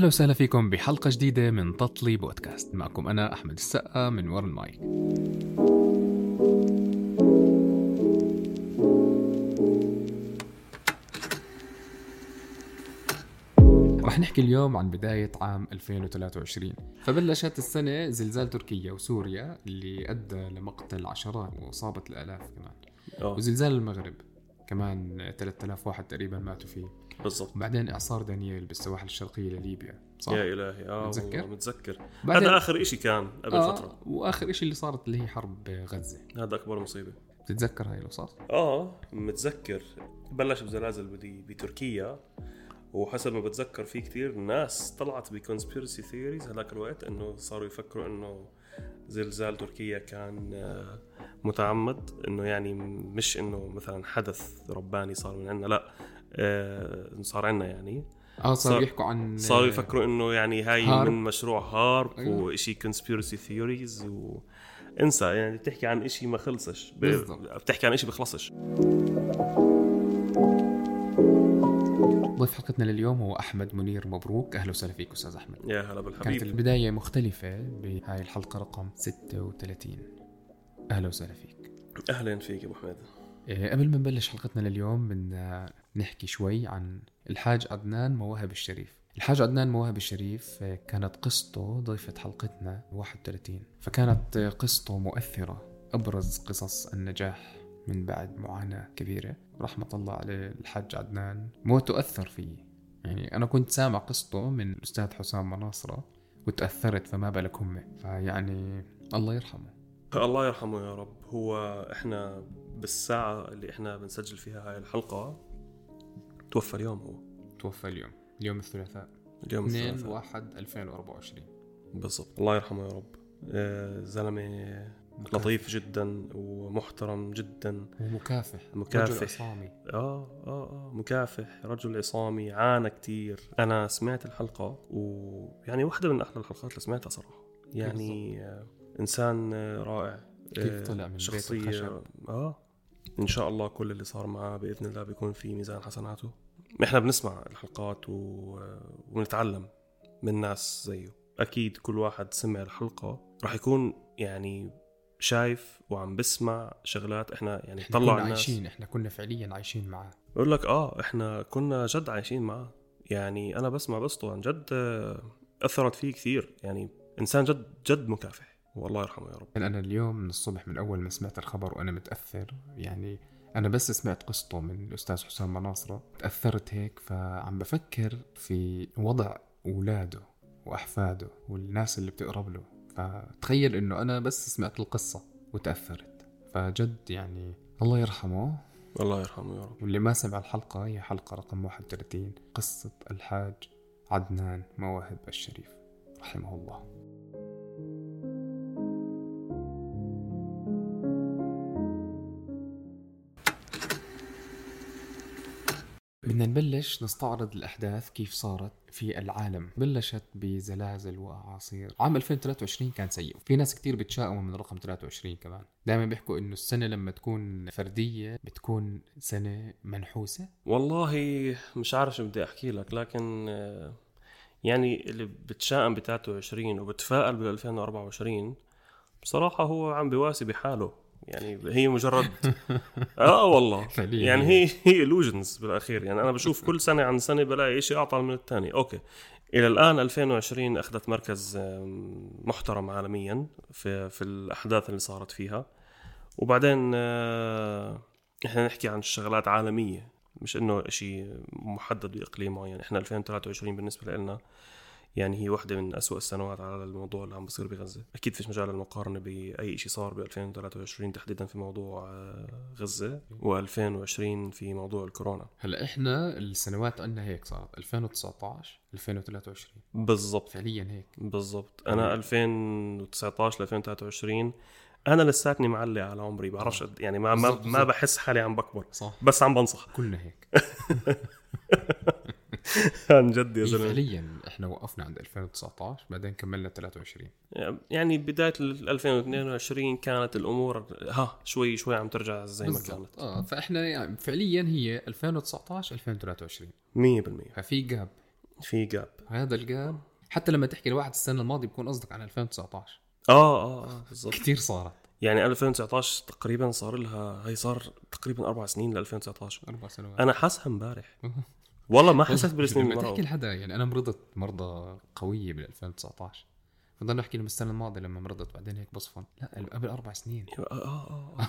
أهلا وسهلا فيكم بحلقة جديدة من تطلي بودكاست. معكم أنا أحمد السقا من ورا المايك. رح نحكي اليوم عن بداية عام 2023 فبلشت السنة زلزال تركيا وسوريا اللي أدى لمقتل عشرات وإصابة الآلاف كمان. آه وزلزال المغرب كمان 3000 واحد تقريبا ماتوا فيه. بالضبط. بعدين إعصار دانييل بالسواحل الشرقية لليبيا صح؟ يا إلهي آه متذكر؟ متذكر. بعدين هذا آخر إشي كان قبل آه فترة. وآخر شيء اللي صارت اللي هي حرب غزة. هذا أكبر مصيبة. بتتذكر هاي القصص آه متذكر. بلش بزلازل بدي بتركيا وحسب ما بتذكر في كتير ناس طلعت ب conspiracy theories هذاك الوقت إنه صاروا يفكروا إنه زلزال تركيا كان آه، متعمد إنه يعني مش إنه مثلا حدث رباني صار من عندنا لأ صار عندنا يعني. آه صاروا صار- يحكوا عن صاروا يفكروا إنه يعني هاي هارب. من مشروع هارب أيوة. وشيء conspiracy theories و انسى. يعني بتحكي عن شيء ما خلصش. ب... بتحكي عن شيء بخلصش. ضيف حلقتنا لليوم هو أحمد منير مبروك. أهلا وسهلا فيك أستاذ أحمد. يا هلا كانت بالحبيب البداية مختلفة بهاي الحلقة رقم 36 أهلا وسهلا فيك. أهلا فيك يا أبو حميد. إيه، قبل ما نبلش حلقتنا لليوم بدنا نحكي شوي عن الحاج عدنان مواهب الشريف. الحاج عدنان مواهب الشريف آه، كانت قصته ضيفة حلقتنا 31 فكانت آه، قصته مؤثرة أبرز قصص النجاح من بعد معاناة كبيرة. رحمة الله عليه الحاج عدنان موته أثر فيي يعني أنا كنت سامع قصته من الأستاذ حسام مناصرة وتأثرت فما بالك هم. فيعني الله يرحمه. الله يرحمه يا رب. هو إحنا بالساعة اللي إحنا بنسجل فيها هاي الحلقة توفى اليوم هو. توفى اليوم. اليوم الثلاثاء. اليوم 2 الثلاثاء 1 2024 بالضبط. الله يرحمه يا رب. آه، زلمة لطيف جدا ومحترم جدا. ومكافح. مكافح. رجل عصامي. آه آه آه مكافح رجل عصامي عانى كتير. أنا سمعت الحلقة ويعني واحدة من أحلى الحلقات اللي سمعتها صراحة. يعني آه إنسان آه رائع. كيف آه، طلع من بيت شخصيه الخشب. آه إن شاء الله كل اللي صار معاه بإذن الله بيكون في ميزان حسناته. إحنا بنسمع الحلقات و... ونتعلم من ناس زيه. أكيد كل واحد سمع الحلقة راح يكون يعني شايف وعم بسمع شغلات إحنا يعني إحنا طلع كنا الناس. عايشين إحنا كنا فعليا عايشين معاه. بقول لك آه إحنا كنا جد عايشين معاه. يعني أنا بسمع قصته عن جد آه، أثرت فيه كثير. يعني إنسان جد جد مكافح. والله يرحمه يا رب. يعني أنا اليوم من الصبح من أول ما سمعت الخبر وأنا متأثر يعني أنا بس سمعت قصته من الأستاذ حسام مناصرة. تأثرت هيك فعم بفكر في وضع اولاده وأحفاده والناس اللي بتقرب له. فتخيل إنه أنا بس سمعت القصة وتأثرت. فجد يعني الله يرحمه. الله يرحمه يا رب. واللي ما سمع الحلقة هي حلقة رقم 31 قصة الحاج عدنان مواهب الشريف رحمه الله. بدنا نبلش نستعرض الأحداث كيف صارت في العالم. بلشت بزلازل وأعاصير. عام 2023 كان سيء. في ناس كتير بتشائموا من رقم 23 كمان. دائما بيحكوا إنه السنة لما تكون فردية بتكون سنة منحوسة. والله مش عارف شو بدي أحكي لك لكن آه، يعني اللي بتشائم ب 23 وبتفائل بال 2024 بصراحة هو عم بواسي بحاله. يعني هي مجرد آه والله. يعني هي هي illusions بالأخير. يعني أنا بشوف كل سنة عن سنة بلاقي شيء اعطى من الثاني أوكي. إلى الآن 2020 أخذت مركز محترم عالميا في في الأحداث اللي صارت فيها. وبعدين آه، إحنا نحكي عن شغلات عالمية مش إنه شيء محدد بإقليم معين. إحنا 2023 بالنسبة لنا يعني هي واحدة من أسوأ السنوات على الموضوع اللي عم بصير بغزة. أكيد فيش مجال للمقارنة بأي شيء صار ب 2023 تحديدا في موضوع آه، غزة و2020 في موضوع الكورونا. هلأ إحنا السنوات عندنا هيك صارت 2019 2023 بالضبط. فعليا هيك. بالضبط. أنا 2019 ل 2023 أنا لساتني معلق على عمري بعرفش قد- يعني ما ما, بالضبط، ما بالضبط. بحس حالي عم بكبر صح. بس عم بنصح. كلنا هيك. عن جد يا هي زلمة فعليا إحنا وقفنا عند 2019 بعدين كملنا 23 يعني بداية ال 2022 كانت الأمور ها شوي شوي عم ترجع زي ما كانت. بالضبط آه فإحنا يعني فعليا هي 2019 2023 100% ففي جاب في جاب هذا الجاب حتى لما تحكي لواحد السنة الماضية بكون قصدك عن 2019 آه آه آه بالضبط. كثير صارت. يعني 2019 تقريبا صار لها هي صار تقريبا أربع سنين ل 2019 أربع سنوات. أنا حاسها امبارح. والله ما حسيت بالسنين لما اللي تحكي لحدا يعني أنا مرضت مرضى قوية بال 2019 فضل نحكي لهم السنة الماضية لما مرضت بعدين هيك بصفن. لا قبل أربع سنين. آه آه آه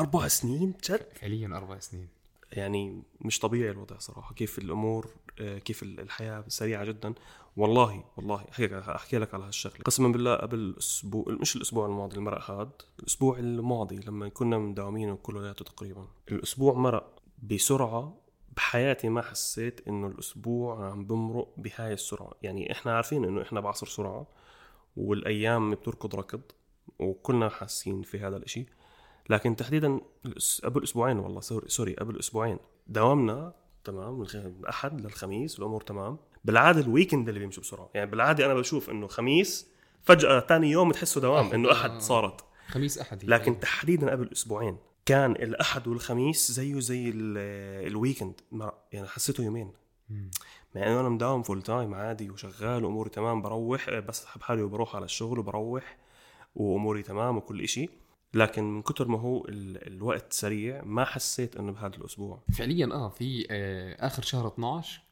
أربع سنين؟ جد؟ فعليا أربع سنين. يعني مش طبيعي الوضع صراحة. كيف الأمور آه، كيف الحياة سريعة جدا. والله والله أحكي أحكي لك على هالشغلة. قسما بالله قبل الأسبوع مش الأسبوع الماضي المرق هاد. الأسبوع الماضي لما كنا مداومين كلياته تقريبا. الأسبوع مرق بسرعة بحياتي ما حسيت إنه الأسبوع عم بمرق بهاي السرعة. يعني إحنا عارفين إنه إحنا بعصر سرعة والأيام بتركض ركض وكلنا حاسين في هذا الإشي. لكن تحديدا قبل أسبوعين والله sorry sorry قبل أسبوعين. داومنا تمام من الأحد للخميس الأمور تمام. بالعادة ال weekend اللي بيمشي بسرعة. يعني بالعادة أنا بشوف إنه خميس فجأة ثاني يوم تحسه دوام إنه أحد صارت. خميس أحد هي. لكن تحديدا قبل أسبوعين. كان الأحد والخميس زيه زي ال- ال weekend يعني حسيته يومين. مع إنه أنا مداوم full time عادي وشغال وأموري تمام بروح بسحب حالي وبروح على الشغل وبروح وأموري تمام وكل إشي. لكن من كتر ما هو ال- الوقت سريع ما حسيت إنه بهذا الأسبوع. فعليا آه في آه آخر شهر 12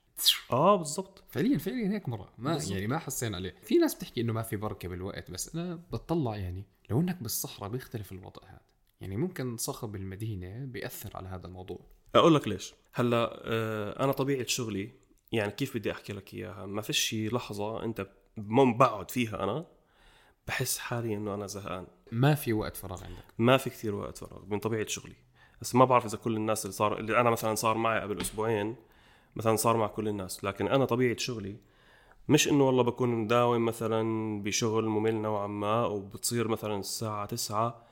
آه بالضبط. فعليا فعليا هيك مرة. ما بالضبط. يعني ما حسينا عليه. في ناس بتحكي إنه ما في بركة بالوقت بس أنا بتطلع يعني لو إنك بالصحراء بيختلف الوضع هذا. يعني ممكن صخب المدينة بيأثر على هذا الموضوع. أقول لك ليش. هلا آه أنا طبيعة شغلي يعني كيف بدي أحكي لك إياها؟ ما فيش لحظة أنت مم بقعد فيها أنا بحس حالي إنه أنا زهقان. ما في وقت فراغ عندك. ما في كثير وقت فراغ من طبيعة شغلي. بس ما بعرف إذا كل الناس اللي صار اللي أنا مثلا صار معي قبل أسبوعين مثلا صار مع كل الناس. لكن أنا طبيعة شغلي مش إنه والله بكون مداوم مثلا بشغل ممل نوعا ما وبتصير مثلا الساعة 9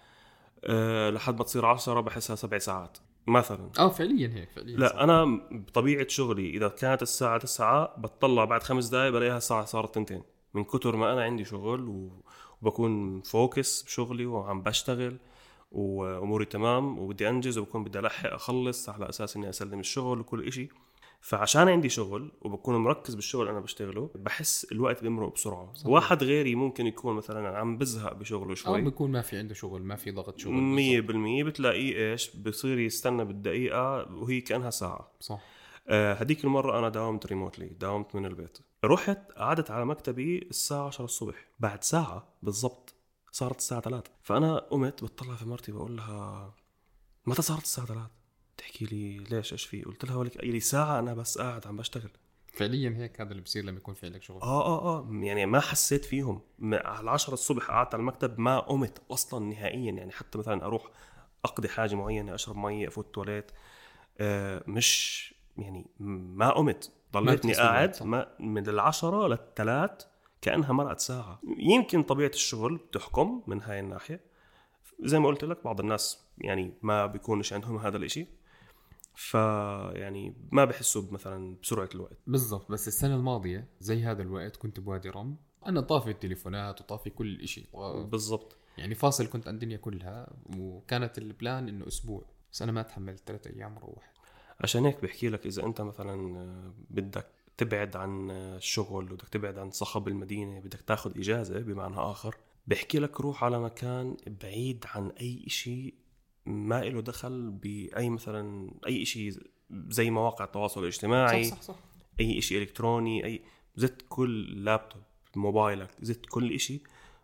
أه لحد ما تصير 10 بحسها سبع ساعات مثلا. آه فعليا هيك فعليا صح. لا أنا بطبيعة شغلي إذا كانت الساعة 9 بتطلع بعد خمس دقائق بلاقيها الساعة صارت تنتين. من كتر ما أنا عندي شغل وبكون فوكس بشغلي وعم بشتغل وأموري تمام وبدي أنجز وبكون بدي ألحق أخلص على أساس إني أسلم الشغل وكل إشي. فعشان عندي شغل وبكون مركز بالشغل أنا بشتغله بحس الوقت بيمرق بسرعة. صحيح. واحد غيري ممكن يكون مثلا عم بزهق بشغله أو شوي. بيكون ما في عنده شغل ما في ضغط شغل مية بالضبط. بالمية بتلاقيه إيش بصير يستنى بالدقيقة وهي كأنها ساعة. صح. آه، هديك المرة أنا داومت ريموتلي داومت من البيت. رحت قعدت على مكتبي الساعة 10 الصبح. بعد ساعة بالضبط صارت الساعة 3 فأنا قمت بتطلع في مرتي بقول لها متى صارت الساعة 3 تحكي لي ليش إيش في قلت لها ولك لي ساعة أنا بس قاعد عم بشتغل. فعليا هيك هذا اللي بصير لما يكون في عندك شغل. آه آه آه يعني ما حسيت فيهم. على 10 الصبح قعدت على المكتب ما قمت أصلا نهائيا. يعني حتى مثلا أروح أقضي حاجة معينة أشرب مي أفوت تواليت آه مش يعني ما قمت. ضليتني قاعد. ما من العشرة للثلاث كأنها مرقت ساعة. يمكن طبيعة الشغل بتحكم من هاي الناحية. زي ما قلت لك بعض الناس يعني ما بيكونش عندهم هذا الإشي. فيعني ما بحسوا مثلا بسرعة الوقت. بالضبط بس السنة الماضية زي هذا الوقت كنت بوادي رم. أنا طافي التليفونات وطافي كل شيء بالضبط. يعني فاصل كنت عن الدنيا كلها وكانت البلان إنه أسبوع بس أنا ما تحملت ثلاث أيام روح. عشان هيك بحكي لك إذا أنت مثلا آه، بدك تبعد عن آه، الشغل بدك تبعد عن صخب المدينة بدك تاخذ إجازة بمعنى آخر بحكي لك روح على مكان بعيد عن أي شيء ما له دخل بأي مثلا أي شيء زي مواقع التواصل الاجتماعي صح صح صح. أي شيء إلكتروني أي زت كل لابتوب موبايلك زت كل شيء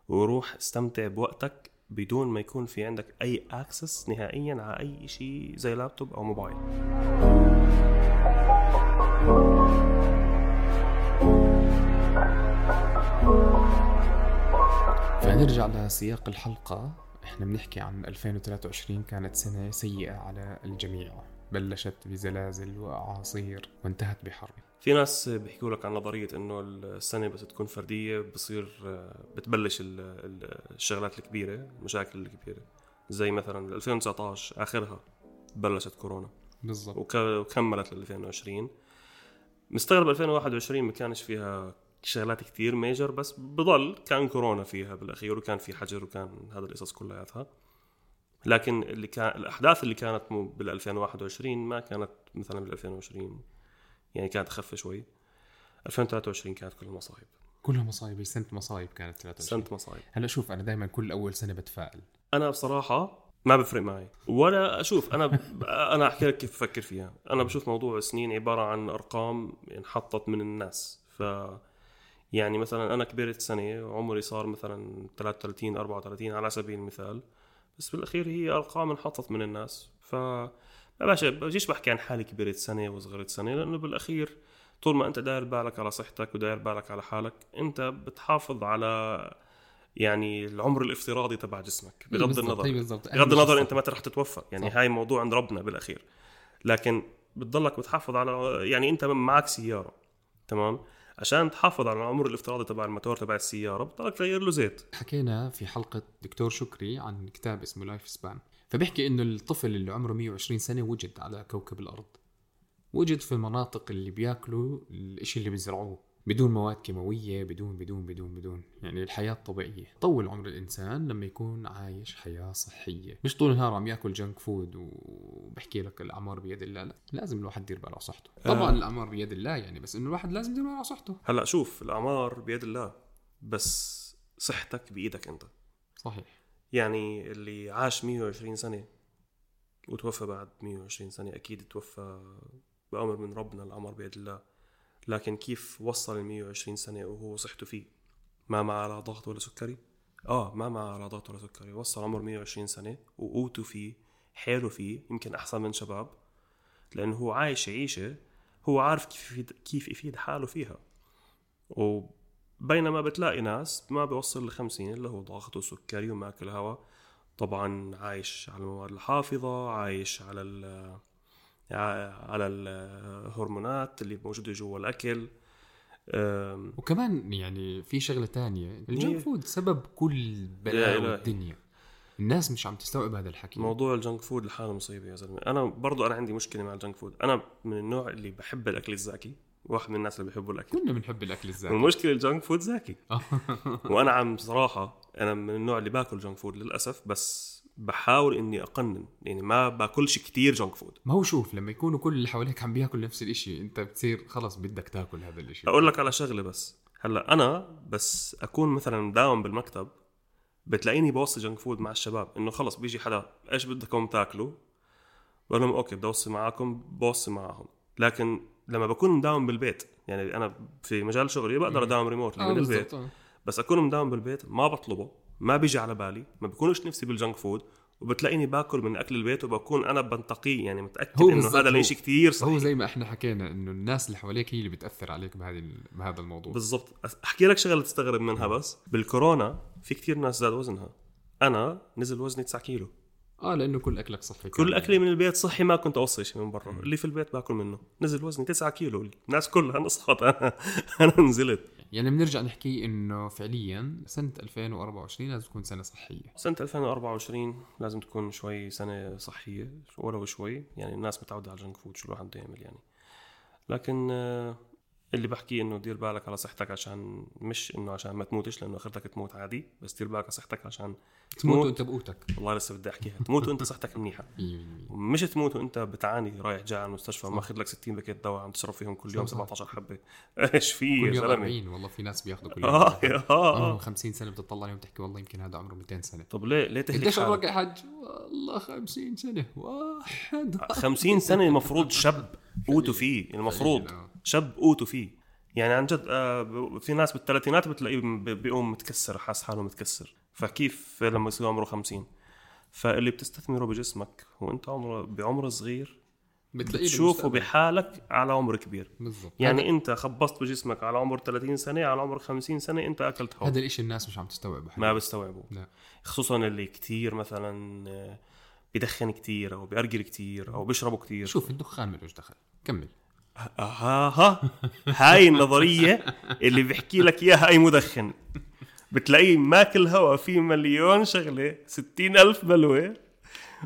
وروح استمتع بوقتك بدون ما يكون في عندك أي اكسس نهائيا على أي شيء زي لابتوب أو موبايل. فنرجع لسياق الحلقة. إحنا بنحكي عن 2023 كانت سنة سيئة على الجميع. بلشت بزلازل وأعاصير وانتهت بحرب. في ناس بيحكوا لك عن نظرية إنه السنة بس تكون فردية بصير بتبلش ال- ال- الشغلات الكبيرة المشاكل الكبيرة. زي مثلا 2019 آخرها بلشت كورونا. بالضبط. وك- وكملت ل 2020 مستغرب 2021 ما كانش فيها شغلات كتير ميجر بس بضل كان كورونا فيها بالأخير وكان في حجر وكان هذا القصص كلياتها لكن اللي كان الأحداث اللي كانت بال 2021 ما كانت مثلا بال 2020 يعني كانت أخف شوي. 2023 كانت كلها مصايب. كلها مصايب سنه مصايب كانت 23 سنه مصايب. هلا شوف أنا دائما كل أول سنة بتفائل. أنا بصراحة ما بفرق معي. ولا أشوف أنا ب... أنا أحكي لك كيف بفكر فيها. أنا بشوف موضوع السنين عبارة عن أرقام انحطت من الناس. ف يعني مثلا أنا كبرت سنة وعمري صار مثلا 33 34 على سبيل المثال. بس بالأخير هي أرقام انحطت من الناس. ف ما باشا بجيش بحكي عن حالي كبرت سنة وصغرت سنة لأنه بالأخير طول ما أنت داير بالك على صحتك وداير بالك على حالك أنت بتحافظ على يعني العمر الافتراضي تبع جسمك بغض النظر. بالضبط بغض النظر أنت متى رح تتوفى يعني صح. هاي موضوع عند ربنا بالأخير. لكن بتضلك بتحافظ على يعني أنت معك سيارة تمام؟ عشان تحافظ على العمر الافتراضي تبع الموتور تبع السيارة بتضلك تغير له زيت. حكينا في حلقة دكتور شكري عن كتاب اسمه لايف سبان فبيحكي إنه الطفل اللي عمره 120 سنة وجد على كوكب الأرض. وجد في المناطق اللي بياكلوا الإشي اللي بيزرعوه. بدون مواد كيماوية بدون بدون بدون بدون. يعني الحياة الطبيعية. طول عمر الإنسان لما يكون عايش حياة صحية. مش طول النهار عم يأكل جنك فود وبحكي لك الاعمار بيد الله لا. لازم الواحد يدير باله على صحته طبعا الاعمار بيد الله يعني بس إنه الواحد لازم يدير باله على صحته. هلأ شوف الاعمار بيد الله بس صحتك بإيدك أنت. صحيح. يعني اللي عاش 120 سنة وتوفى بعد 120 سنة أكيد توفى بأمر من ربنا الأمر بيد الله. لكن كيف وصل ال 120 سنة وهو صحته فيه؟ ما معه لا ضغط ولا سكري؟ آه ما معه لا ضغط ولا سكري. وصل عمره 120 سنة وقوته فيه حاله فيه يمكن أحسن من شباب لأنه هو عايش عيشة هو عارف كيف يفيد كيف يفيد حاله فيها. وبينما بتلاقي ناس ما بيوصل ل 50 اللي هو ضغط وسكري وماكل هواء طبعا عايش على المواد الحافظة عايش على على الهرمونات اللي موجودة جوا الأكل. وكمان يعني في شغلة تانية. ال junk هي- food سبب كل بلاء. الدنيا الناس مش عم تستوعب هذا الحكي. موضوع ال junk food لحاله مصيبة يا زلمة. أنا برضو أنا عندي مشكلة مع ال junk food. أنا من النوع اللي بحب الأكل الزاكي. واحد من الناس اللي بيحبوا الأكل. كلنا بنحب الأكل الزاكي. والمشكلة ال junk food زاكي. وأنا عم بصراحه أنا من النوع اللي باكل junk food للأسف بس بحاول إني أقنن يعني ما باكلش كتير junk food ما هو شوف لما يكونوا كل اللي حواليك عم بياكل نفس الإشي أنت بتصير خلص بدك تاكل هذا الإشي. أقول لك على شغلة بس. هلأ أنا بس أكون مثلا مداوم بالمكتب بتلاقيني بوصي junk food مع الشباب إنه خلص بيجي حدا إيش بدكم تاكلوا؟ بقول لهم okay بدي اوصي معاكم بوصي معاهم. لكن لما بكون مداوم بالبيت يعني أنا في مجال شغلي بقدر اداوم remotely آه من البيت. آه. بس أكون مداوم بالبيت ما بطلبه. ما بيجي على بالي ما بيكونش نفسي بال junk food وبتلاقيني باكل من أكل البيت وبكون أنا بنتقيه يعني متأكد إنه هذا الإشي كثير صحي هو زي ما إحنا حكينا إنه الناس اللي حواليك هي اللي بتأثر عليك بهذه بهذا الموضوع. بالضبط. أحكي لك شغلة تستغرب منها بس. بالكورونا في كثير ناس زاد وزنها. أنا نزل وزني 9 كيلو. آه لأنه كل أكلك صحي كل. أكلي من البيت صحي ما كنت أوصي شيء من برا. اللي في البيت باكل منه. نزل وزني 9 كيلو. الناس كلها نصحت. أنا أنا نزلت. يعني بنرجع نحكي إنه فعليا سنة 2024 لازم تكون سنة صحية. سنة 2024 لازم تكون شوي سنة صحية ولو شوي يعني الناس متعودة على ال junk food شو الواحد بده يعمل يعني. لكن آه، اللي بحكيه إنه دير بالك على صحتك عشان مش إنه عشان ما تموتش لأنه آخرتك تموت عادي بس دير بالك على صحتك عشان تموت وأنت بقوتك. والله لسه بدي أحكيها. تموت وأنت صحتك منيحة. 100% مش تموت وأنت بتعاني رايح جاي على المستشفى ماخذ لك 60 باكيت دواء عم تشرب فيهم كل يوم صح. 17 حبة. إيش في يا زلمة؟ 40 والله في ناس بياخذوا كل يوم آه آه. عمره آه. 50 سنة بتطلع عليهم تحكي والله يمكن هذا عمره 200 سنة. طب ليه ليه تهلك قديش عمرك يا حج؟ والله 50 سنة. واحد. 50 سنة المفروض شاب. قوته فيه المفروض فعلياً، آه. شاب قوته فيه. يعني عن جد آه، في ناس بالثلاثينات بتلاقيه بيقوم متكسر حاس حاله متكسر. فكيف لما يصير عمره 50 فاللي بتستثمره بجسمك وانت عمره بعمر صغير بتلاقيه تشوفه بالمستقبل. بحالك على عمر كبير. بالضبط. يعني هذا, انت خبصت بجسمك على عمر 30 سنة على عمر 50 سنة انت أكلت هون. هذا الإشي الناس مش عم تستوعبه. ما بيستوعبوا لا. خصوصا اللي كتير مثلا بدخن كتير أو بيأرجل كتير أو بيشربوا كتير. شوف الدخان ملوش دخل. كمل. ها ها. هاي النظرية اللي بحكي لك إياها أي مدخن. بتلاقيه ماكل هوا في مليون شغلة ستين ألف بلوة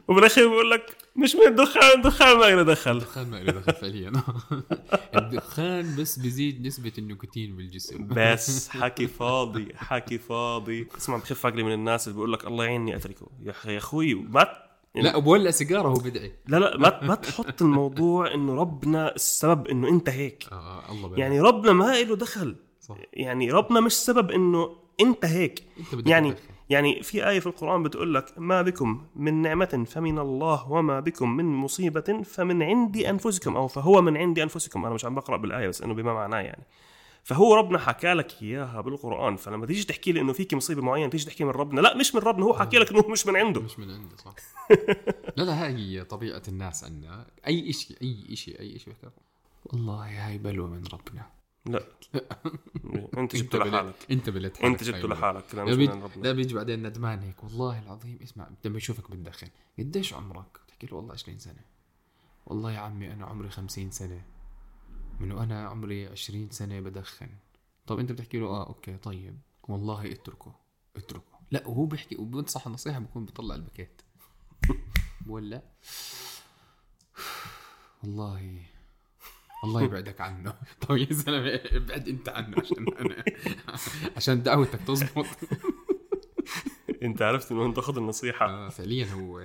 وبالأخير بقول لك مش من الدخان الدخان ما له دخل. الدخان ما له دخل فعليا. الدخان بس بزيد نسبة النيكوتين بالجسم. بس حكي فاضي حكي فاضي. اسمع بخف عقلي من الناس اللي بيقول لك الله يعيني أتركه. يا أخي يا أخوي ما يعني لا بولع سيجاره وهو بدعي. لا لا ما ما تحط الموضوع إنه ربنا السبب إنه أنت هيك. آه الله بارك. يعني ربنا ما له دخل. صح. يعني ربنا مش سبب إنه أنت هيك. أنت يعني. يعني في آية في القرآن بتقول لك ما بكم من نعمة فمن الله وما بكم من مصيبة فمن عند أنفسكم. أو فهو من عند أنفسكم. أنا مش عم بقرأ بالآية بس إنه بما معناه يعني. فهو ربنا حكى لك إياها بالقرآن فلما تيجي تحكي لي إنه فيك مصيبة معينة تيجي تحكي من ربنا لا مش من ربنا هو حكى لك إنه مش من عنده. مش من عندي صح. لا لا هاي طبيعة الناس عنا أي شيء أي شيء أي شيء والله هاي بلوى من ربنا. لا. أنت جبته لحالك. أنت بليت حالك. أنت جبته. لحالك لا مش بيجي, من ربنا. لا بيجي بعدين ندمان هيك. والله العظيم اسمع لما يشوفك بتدخن قديش عمرك؟ تحكي له والله 20 سنة. والله يا عمي أنا عمري 50 سنة. من وأنا عمري 20 سنة بدخن. طب أنت بتحكي له آه okay طيب. والله اتركه اتركه. لا وهو بيحكي وبنصح النصيحة بكون بيطلع الباكيت ولا والله الله يبعدك عنه. طب يا زلمه ابعد أنت عنه عشان أنا عشان دعوتك تزبط أنت عرفت إنه أنت خذ النصيحة. آه، فعليا هو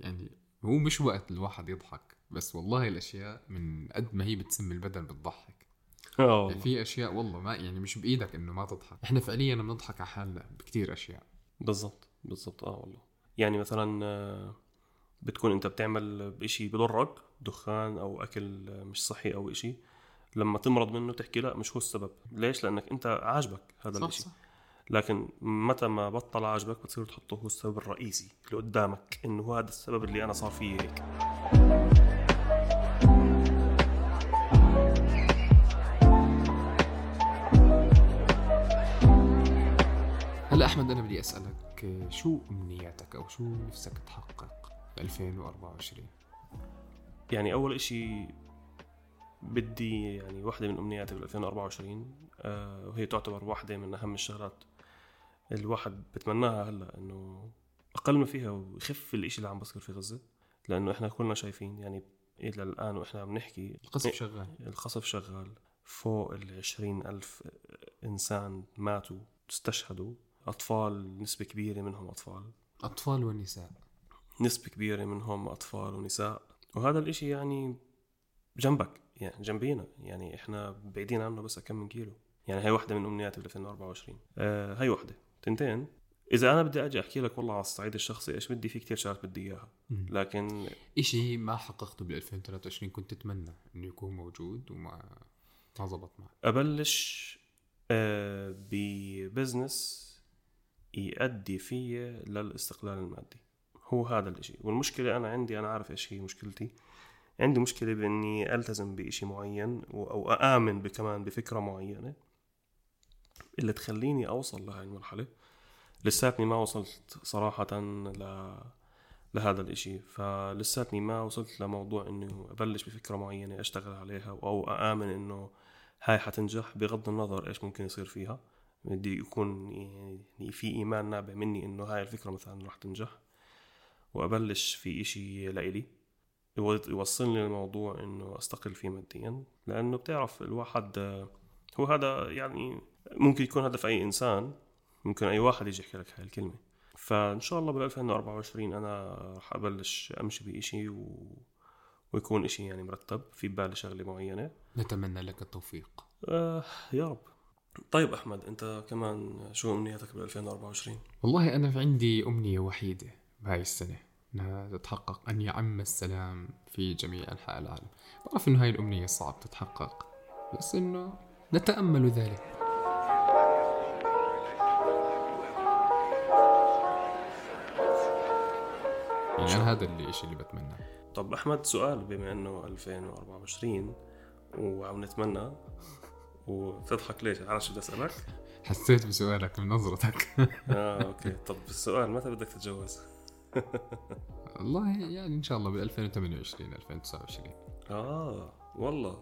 يعني هو مش وقت الواحد يضحك بس والله الأشياء من قد ما هي بتسمي البدن بتضحك. آه يعني. في أشياء والله ما يعني مش بإيدك إنه ما تضحك. إحنا فعليا بنضحك على حالنا بكتير أشياء. بالضبط بالضبط. آه والله. يعني مثلا آه، بتكون أنت بتعمل إشي بضرك دخان أو أكل مش صحي أو إشي لما تمرض منه تحكي لا مش هو السبب. ليش؟ لأنك أنت عاجبك هذا صح. لكن متى ما بطل عاجبك بتصير تحطه هو السبب الرئيسي اللي قدامك إنه هذا السبب اللي أنا صار فيه هيك. هلا أحمد أنا بدي أسألك شو أمنياتك أو شو نفسك تحقق ب 2024 يعني أول إشي بدي يعني واحدة من أمنياتي بال 2024 آه وهي تعتبر واحدة من أهم الشغلات الواحد بتمناها هلا إنه أقل ما فيها ويخف الإشي اللي عم بصير في غزة لأنه إحنا كلنا شايفين يعني إلى الآن وإحنا بنحكي القصف شغال. القصف شغال. فوق ال 20 ألف إنسان ماتوا استشهدوا. أطفال نسبة كبيرة منهم أطفال. أطفال ونساء. نسبة كبيرة منهم أطفال ونساء. وهذا الإشي يعني جنبك يعني جنبينا. يعني إحنا بعيدين عنه بس كم من كيلو. يعني هاي واحدة من أمنياتي ب 2024 آه هاي واحدة. تنتين. إذا أنا بدي أجي أحكي لك والله على الصعيد الشخصي إيش بدي في كتير شغلات بدي إياها. مم. لكن إشي ما حققته بال 2023 كنت تتمنى إنه يكون موجود وما ما زبط معك أبلش آه، ببزنس يؤدي فيا للاستقلال المادي. هو هذا الإشي. والمشكلة أنا عندي أنا عارف إيش هي مشكلتي. عندي مشكلة بإني ألتزم بإشي معين أو أآمن كمان بفكرة معينة. اللي تخليني أوصل لهاي المرحلة لساتني ما وصلت صراحة ل لهذا الإشي. فلساتني ما وصلت لموضوع إنه أبلش بفكرة معينة أشتغل عليها أو أآمن إنه هاي حتنجح بغض النظر إيش ممكن يصير فيها. بدي يكون يعني في إيمان نابع مني إنه هاي الفكرة مثلا راح تنجح وأبلش في إشي لإلي. يو- يوصلني للموضوع إنه أستقل فيه ماديا لأنه بتعرف الواحد هو هذا يعني ممكن يكون هدف أي إنسان ممكن أي واحد يجي يحكي لك هاي الكلمة. فإن شاء الله بال 2024 أنا راح أبلش أمشي بإشي و... ويكون إشي يعني مرتب في بالي شغلة معينة. نتمنى لك التوفيق. آه يا رب. طيب أحمد أنت كمان شو أمنياتك بال 2024 والله أنا في عندي أمنية وحيدة بهاي السنة أنها تتحقق أن يعم السلام في جميع أنحاء العالم. بعرف أنه هاي الأمنية صعب تتحقق بس أنه نتأمل ذلك. يعني أنا هذا اللي الشيء اللي بتمناه طب أحمد سؤال بما إنه 2024 وعم نتمنى وتضحك ليش؟ عارف شو بدي أسألك. حسيت بسؤالك من نظرتك. آه أوكي. طب السؤال متى بدك تتجوز؟ والله يعني إن شاء الله بال 2028 2029 آه والله.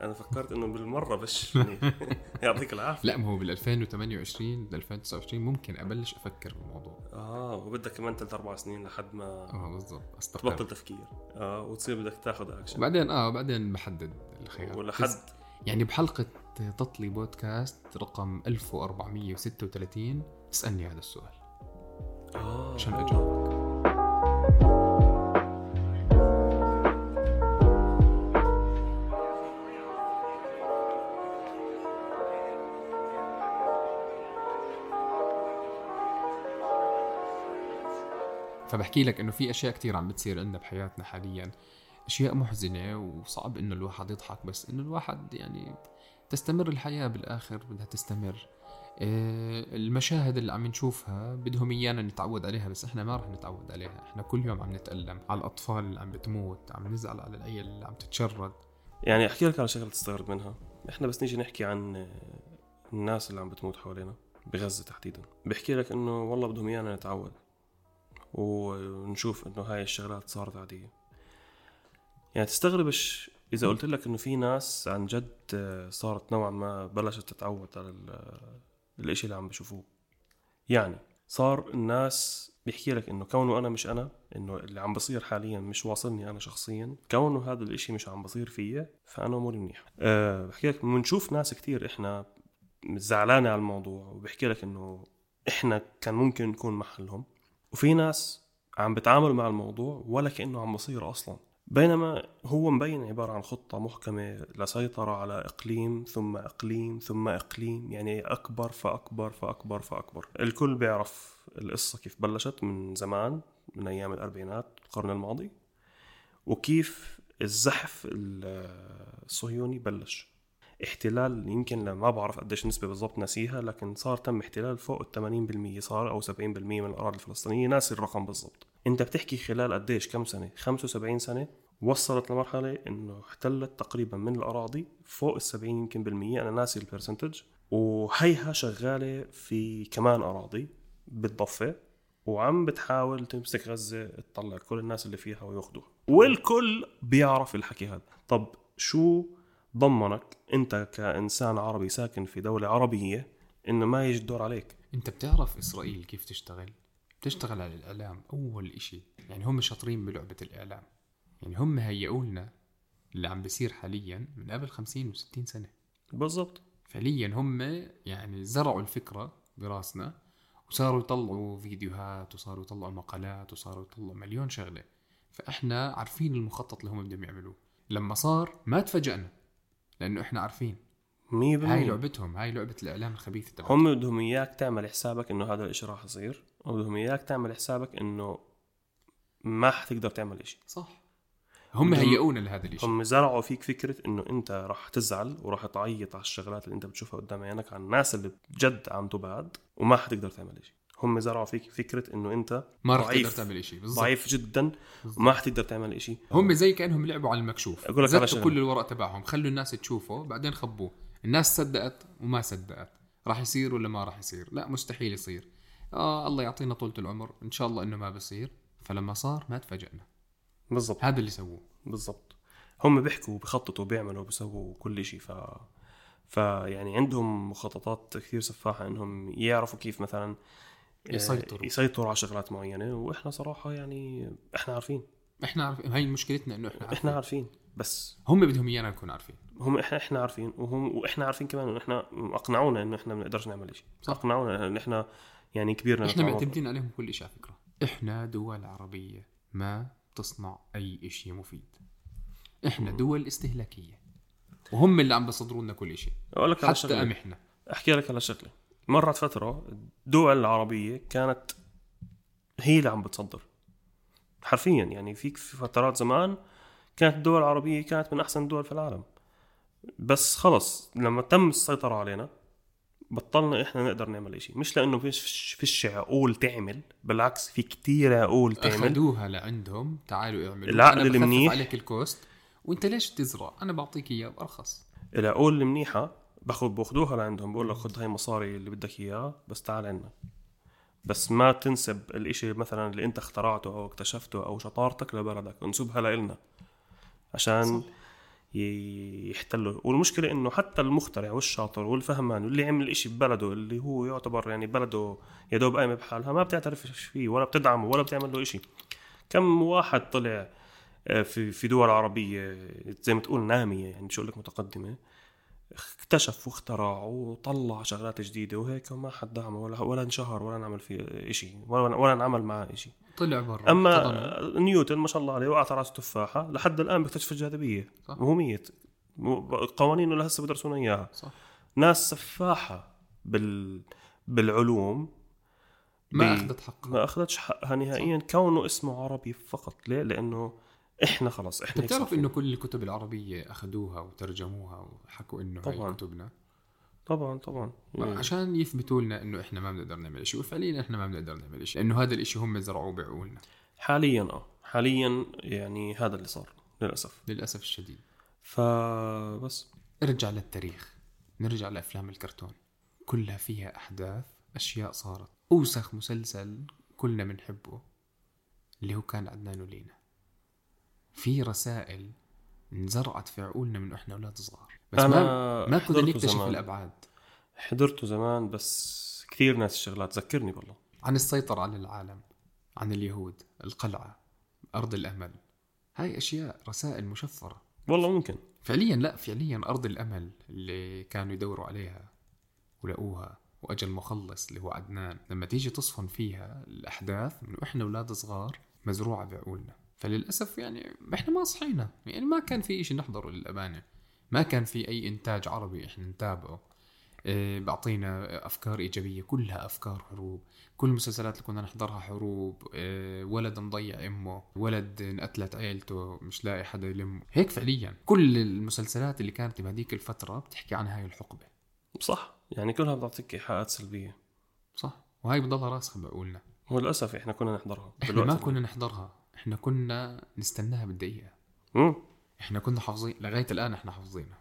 أنا فكرت إنه بالمرة بس يعني يعطيك العافية. لا ما هو بال 2028 ل 2029 ممكن أبلش أفكر بالموضوع. آه وبدك كمان ثلاث أربع سنين لحد ما آه بالضبط أستقر. تبطل تفكير. آه وتصير بدك تاخذ اكشن وبعدين آه بعدين بحدد الخيار. ولحد يعني بحلقة تطلي بودكاست رقم 1436 اسألني هذا السؤال. آه. عشان أجاوبك. فبحكي لك إنه في أشياء كتير عم بتصير عندنا بحياتنا حاليا. أشياء محزنة وصعب إنه الواحد يضحك بس إنه الواحد يعني تستمر الحياة بالآخر بدها تستمر. إيه، المشاهد اللي عم نشوفها بدهم إيانا نتعود عليها بس إحنا ما رح نتعود عليها. إحنا كل يوم عم نتألم على الأطفال اللي عم بتموت عم نزعل على العيال اللي عم تتشرد. يعني أحكي لك على شغلة تستغرب منها. إحنا بس نيجي نحكي عن الناس اللي عم بتموت حوالينا بغزة تحديدا. بحكي لك إنه والله بدهم إيانا نتعود. ونشوف إنه هاي الشغلات صارت عادية. يعني تستغربش إذا قلت لك إنه في ناس عن جد صارت نوعا ما بلشت تتعود على الإشي اللي عم بشوفوه. يعني صار الناس بيحكي لك إنه كونه أنا مش أنا إنه اللي عم بصير حاليا مش واصلني أنا شخصيا كونه هذا الإشي مش عم بصير فيا فأنا أموري منيح أه بحكي لك بنشوف ناس كتير إحنا زعلانة على الموضوع وبحكي لك إنه إحنا كان ممكن نكون محلهم. وفي ناس عم بتعاملوا مع الموضوع ولا كأنه عم بصير أصلا. بينما هو مبين عبارة عن خطة محكمة لسيطرة على إقليم ثم إقليم ثم إقليم يعني أكبر فأكبر فأكبر فأكبر. الكل بيعرف القصة كيف بلشت من زمان من أيام الأربعينات القرن الماضي وكيف الزحف الصهيوني بلش. احتلال يمكن ما بعرف قديش نسبة بالضبط ناسيها لكن صار تم احتلال فوق ال 80% صار أو 70% من الأراضي الفلسطينية. ناسي الرقم بالضبط. أنت بتحكي خلال قديش كم سنة؟ 75 سنة وصلت لمرحلة إنه احتلت تقريبا من الأراضي فوق ال 70 يمكن بالمية. أنا ناسي البرسنتج وهيها شغالة في كمان أراضي بالضفة وعم بتحاول تمسك غزة تطلع كل الناس اللي فيها وياخذوها والكل بيعرف الحكي هذا. طب شو ضمنك أنت كإنسان عربي ساكن في دولة عربية إنه ما يجي الدور عليك. أنت بتعرف إسرائيل كيف تشتغل؟ تشتغل على الإعلام أول إشي. يعني هم شاطرين بلعبة الإعلام. يعني هم هيئوا لنا اللي عم بيصير حاليا من قبل 50 و60 سنة. بالضبط. فعليا هم يعني زرعوا الفكرة براسنا وصاروا يطلعوا فيديوهات وصاروا يطلعوا مقالات وصاروا يطلعوا مليون شغلة. فإحنا عارفين المخطط اللي هم بدهم يعملوه. لما صار ما تفاجأنا لأنه إحنا عارفين. هاي لعبتهم هاي لعبة الإعلام الخبيث هم بدهم إياك تعمل حسابك إنه هذا الإشي راح يصير وبدهم إياك تعمل حسابك إنه ما حتقدر تعمل إشي. صح. هم هيئونا لهذا الشيء هم زرعوا فيك فكرة إنه أنت راح تزعل وراح تعيط على الشغلات اللي أنت بتشوفها قدام عينك عن الناس اللي بجد عم تبعد وما حتقدر تعمل شيء هم زرعوا فيك فكرة إنه أنت ما راح تقدر تعمل شيء ضعيف جدا وما حتقدر تعمل شيء هم زي كأنهم لعبوا على المكشوف. أقول لك على كل الورق تبعهم خلوا الناس تشوفه بعدين خبوه. الناس صدقت وما صدقت. راح يصير ولا ما راح يصير؟ لا مستحيل يصير. آه الله يعطينا طولة العمر. إن شاء الله إنه ما بصير. فلما صار ما تفاجئنا. بالضبط. هذا اللي سووه. بالضبط. هم بيحكوا بيخططوا بيعملوا بيسووا كل شيء ف فيعني عندهم مخططات كثير سفاحة إنهم يعرفوا كيف مثلا يسيطروا. يسيطروا على شغلات معينة وإحنا صراحة يعني إحنا عارفين. إحنا عارفين هاي مشكلتنا إنه إحنا عارفين. إحنا عارفين. بس هم بدهم إيانا نكون عارفين. هم إحنا إحنا عارفين وهم وإحنا عارفين كمان إنه إحنا أقنعونا إنه إحنا ما نقدرش نعمل شيء أقنعونا إنه إحنا يعني كبيرنا إحنا معتمدين عليهم كل شيء على فكرة. إحنا دول عربية ما تصنع أي شيء مفيد. إحنا دول استهلاكية. وهم اللي عم بيصدروا لنا كل شيء أقول لك على حتى إحنا أحكي لك على شغلة. مرت فترة الدول العربية كانت هي اللي عم بتصدر. حرفيا يعني فيك في فترات زمان كانت الدول العربية كانت من أحسن الدول في العالم. بس خلص لما تم السيطرة علينا بطلنا إحنا نقدر نعمل شيء مش لأنه فيش فيش عقول تعمل بالعكس في كتير عقول تعمل. أخذوها لعندهم. تعالوا اعملوا. العقل المنيح عليك الكوست. وأنت ليش تزرع؟ أنا بعطيك إياه بارخص العقول المنيحة باخذ باخذوها لعندهم بقول لك خذ هاي مصاري اللي بدك اياه بس تعال عنا. بس ما تنسب الإشي مثلا اللي أنت اخترعته أو اكتشفته أو شطارتك لبلدك انسبها لنا عشان صح. يحتلوا. والمشكلة إنه حتى المخترع والشاطر والفهمان واللي عمل إشي ببلده اللي هو يعتبر يعني بلده يا دوب قايمة بحالها ما بتعترف فيه ولا بتدعمه ولا بتعمل له إشي. كم واحد طلع آه، في في دول عربية زي ما تقول نامية يعني شو لك متقدمة اكتشف واخترع وطلع شغلات جديدة وهيك وما حد دعمه ولا ولا انشهر ولا نعمل فيه شيء ولا ولا انعمل معه شيء طلع برا أما طلع. نيوتن ما شاء الله عليه وقع راسه تفاحة لحد الآن بيكتشف الجاذبية. صح. وهو ميت. قوانينه لهسه بدرسونا إياها. صح. ناس سفاحة بال بالعلوم ما أخذت حقها. ما أخذتش حقها نهائيا. كونه اسمه عربي فقط ليه؟ لأنه إحنا خلص انت إحنا بتعرف إنه كل الكتب العربية أخذوها وترجموها وحكوا إنه هاي. كتبنا؟ طبعا طبعا. يعني عشان يثبتوا لنا إنه إحنا ما بنقدر نعمل شيء وفعليا إحنا ما بنقدر نعمل شيء لأنه هذا الشيء هم زرعوه بعقولنا حاليا آه. حاليا يعني هذا اللي صار للأسف. للأسف الشديد. فبس ارجع للتاريخ نرجع لأفلام الكرتون. كلها فيها أحداث أشياء صارت. أوسخ مسلسل كلنا بنحبه اللي هو كان عدنان ولينا. في رسائل انزرعت في عقولنا من إحنا أولاد صغار. بس أنا ما ما كنا نكتشف. الأبعاد. حضرته زمان بس كثير ناس الشغلات ذكرني والله. عن السيطرة على العالم عن اليهود القلعة أرض الأمل. هاي أشياء رسائل مشفرة. والله ممكن. فعليا لا فعليا أرض الأمل اللي كانوا يدوروا عليها ولقوها وأجل مخلص اللي هو عدنان لما تيجي تصفن فيها الأحداث من وإحنا أولاد صغار مزروعة بعقولنا. فللأسف يعني إحنا ما صحينا. يعني ما كان في إشي نحضره للأمانة. ما كان في أي إنتاج عربي إحنا نتابعه. إيه، بعطينا أفكار إيجابية كلها أفكار حروب. كل المسلسلات اللي كنا نحضرها حروب. إيه، ولد مضيع أمه ولد انقتلت عيلته مش لاقي حدا يلمه. هيك فعليا. كل المسلسلات اللي كانت بهذيك الفترة بتحكي عن هاي الحقبة. صح. يعني كلها بتعطيك إيحاءات سلبية. صح. وهاي بضلها راسخة بعقولنا وللأسف إحنا كنا نحضرها. إحنا ما كنا نحضرها. إحنا كنا نستناها بالدقيقة. مم. إحنا كنا حافظين لغاية الآن إحنا حافظينها.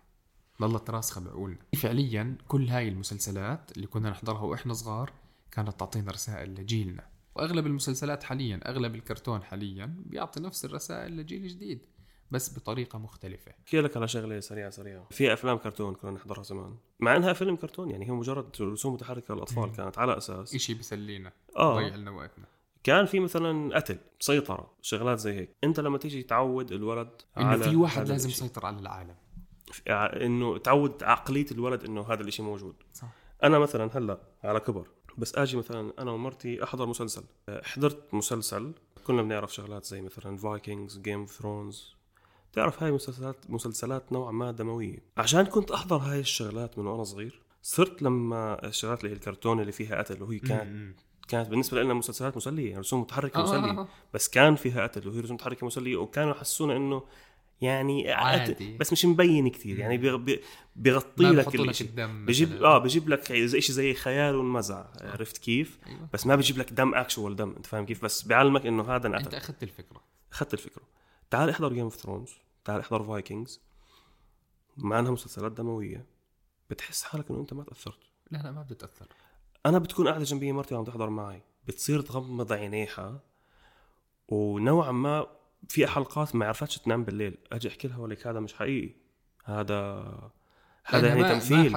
ضلت راسخه بعقولنا فعليا كل هاي المسلسلات اللي كنا نحضرها وإحنا صغار كانت تعطينا رسائل لجيلنا. وأغلب المسلسلات حاليا أغلب الكرتون حاليا بيعطي نفس الرسائل لجيل جديد بس بطريقة مختلفة. أحكي لك على شغلة سريعة سريعة. في أفلام كرتون كنا نحضرها زمان. مع إنها فيلم كرتون يعني هي مجرد رسوم متحركة للأطفال. كانت على أساس. إشي بيسلينا آه. ضيع لنا وقتنا. كان في مثلا قتل سيطرة شغلات زي هيك. أنت لما تيجي تعود الولد إنه على في واحد لازم. يسيطر على العالم. ع- إنه تعود عقلية الولد إنه هذا الإشي موجود. صح. أنا مثلا هلأ على كبر بس آجي مثلا أنا ومرتي أحضر مسلسل. أه، حضرت مسلسل كنا بنعرف شغلات زي مثلا Vikings Game of Thrones تعرف هاي مسلسلات مسلسلات نوعا ما دموية. عشان كنت أحضر هاي الشغلات من وأنا صغير صرت لما الشغلات اللي هي الكرتون اللي فيها قتل وهي كانت. كانت بالنسبة لنا مسلسلات مسلية يعني رسوم متحركة آه، مسلية آه، آه. بس كان فيها قتل وهي رسوم متحركة مسلية وكانوا يحسونا إنه يعني عادي. بس مش مبين كثير يعني بيغ- بي- بيغطي لك لك الدم بجيب. آه بجيب لك شيء زي خيال ونمزع عرفت كيف؟ أيوة. بس ما بجيب لك دم actual دم أنت فاهم كيف؟ بس بيعلمك إنه هذا أنت انقتل أخذت الفكرة أخذت الفكرة تعال إحضر Game of Thrones تعال إحضر Vikings مع إنها مسلسلات دموية بتحس حالك إنه أنت ما تأثرت لا لا ما بتتأثر أنا بتكون قاعدة جنبي مرتي وعم تحضر معي. بتصير تغمض عينيها ونوعا ما في حلقات ما عرفتش تنام بالليل. أجي أحكي لها ولك هذا مش حقيقي. هذا هذا يعني تمثيل.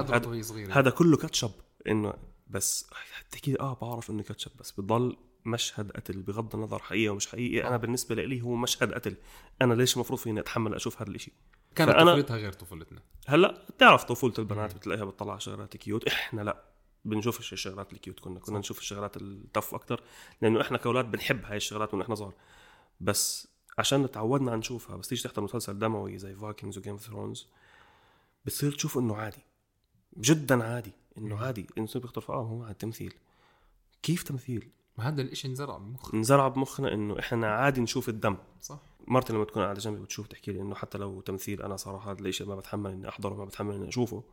هذا كله كاتشب. إنه بس تحكي لي آه بعرف إنه كاتشب بس بضل مشهد قتل. بغض النظر حقيقي ومش حقيقي أنا بالنسبة لي هو مشهد قتل. أنا ليش المفروض فيني أتحمل أشوف هذا الإشي؟ كانت طفولتها غير طفولتنا. هلأ بتعرف طفولة البنات بتلاقيها بتطلع شغلات cute. إحنا لأ. بنشوفش الشغلات ال cute كنا كنا نشوف الشغلات ال tough أكثر لأنه إحنا كأولاد بنحب هاي الشغلات من إحنا صغار. بس عشان تعودنا نشوفها بس تيجي تحضر مسلسل دموي زي Vikings و Game of Thrones بتصير تشوف إنه عادي جدا عادي إنه عادي الإنسان بيخطر آه هو عادي تمثيل. كيف تمثيل؟ ما هذا الإشي انزرع بمخ انزرع بمخنا إنه إحنا عادي نشوف الدم. صح. مرتي لما تكون قاعدة جنبي بتشوف تحكي لي إنه حتى لو تمثيل أنا صراحة هذا الشيء ما بتحمل إني أحضره ما بتحمل إني أشوفه.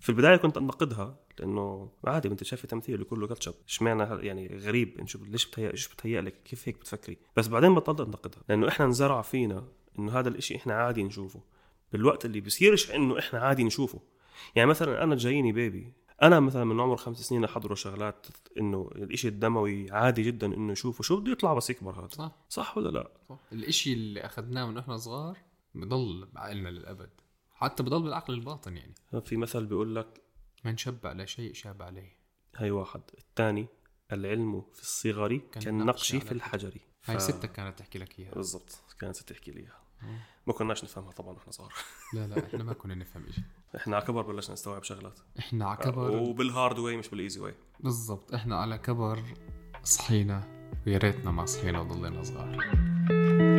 في البداية كنت أنتقدها لأنه عادي انت شايفه تمثيل كله كاتشب. إشمعنى يعني غريب؟ انت شو ليش بتهيأ إيش بتهيأ لك؟ كيف هيك بتفكري؟ بس بعدين بطلت أنتقدها لأنه إحنا انزرع فينا إنه هذا الإشي إحنا عادي نشوفه. بالوقت اللي بصيرش إنه إحنا عادي نشوفه. يعني مثلا أنا جاييني بيبي أنا مثلا من عمر خمس سنين أحضره شغلات إنه الإشي الدموي عادي جدا إنه يشوفه. شو بده يطلع بس يكبر هذا؟ صح. صح ولا لا؟ صح. الإشي اللي أخذناه من وإحنا صغار بضل بعقلنا للأبد. حتى بضل بالعقل الباطن يعني. في مثل بيقول لك من شب على شيء شاب عليه. هاي واحد. الثاني العلم في الصغر كالنقش في الحجر. هاي ف- ستك كانت تحكي لك إياها. بالضبط كانت تحكي لي إياها. ما كناش نفهمها طبعا وإحنا صغار. لا لا إحنا ما كنا نفهم إشي. إحنا على كبر بلشنا نستوعب شغلات. إحنا على كبر. وبال hard way مش بال easy way بالضبط إحنا على كبر صحينا ويا ريتنا ما صحينا وضلينا صغار.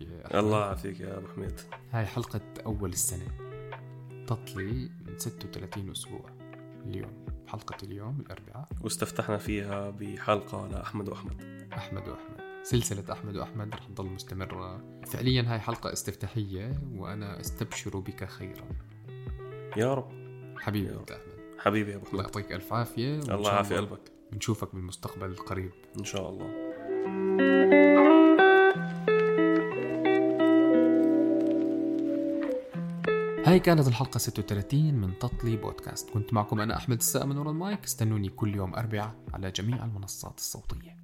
عن جد الله الله يعافيك يا أبو حميد. هاي حلقة أول السنة. تطلي من 36 أسبوع. اليوم. حلقة اليوم الأربعاء. واستفتحنا فيها بحلقة لأحمد وأحمد. أحمد وأحمد. سلسلة أحمد وأحمد رح تضل مستمرة. فعليا هاي حلقة استفتاحية وأنا أستبشر بك خيرا. يا رب. حبيبي يا أنت أحمد. حبيبي يا الله حميد. يعطيك ألف عافية. الله يعافي قلبك. نشوفك بالمستقبل القريب. إن شاء الله. هاي كانت الحلقة 36 من تطلي بودكاست. كنت معكم أنا أحمد السقا من ورا المايك. استنوني كل يوم أربعاء على جميع المنصات الصوتية.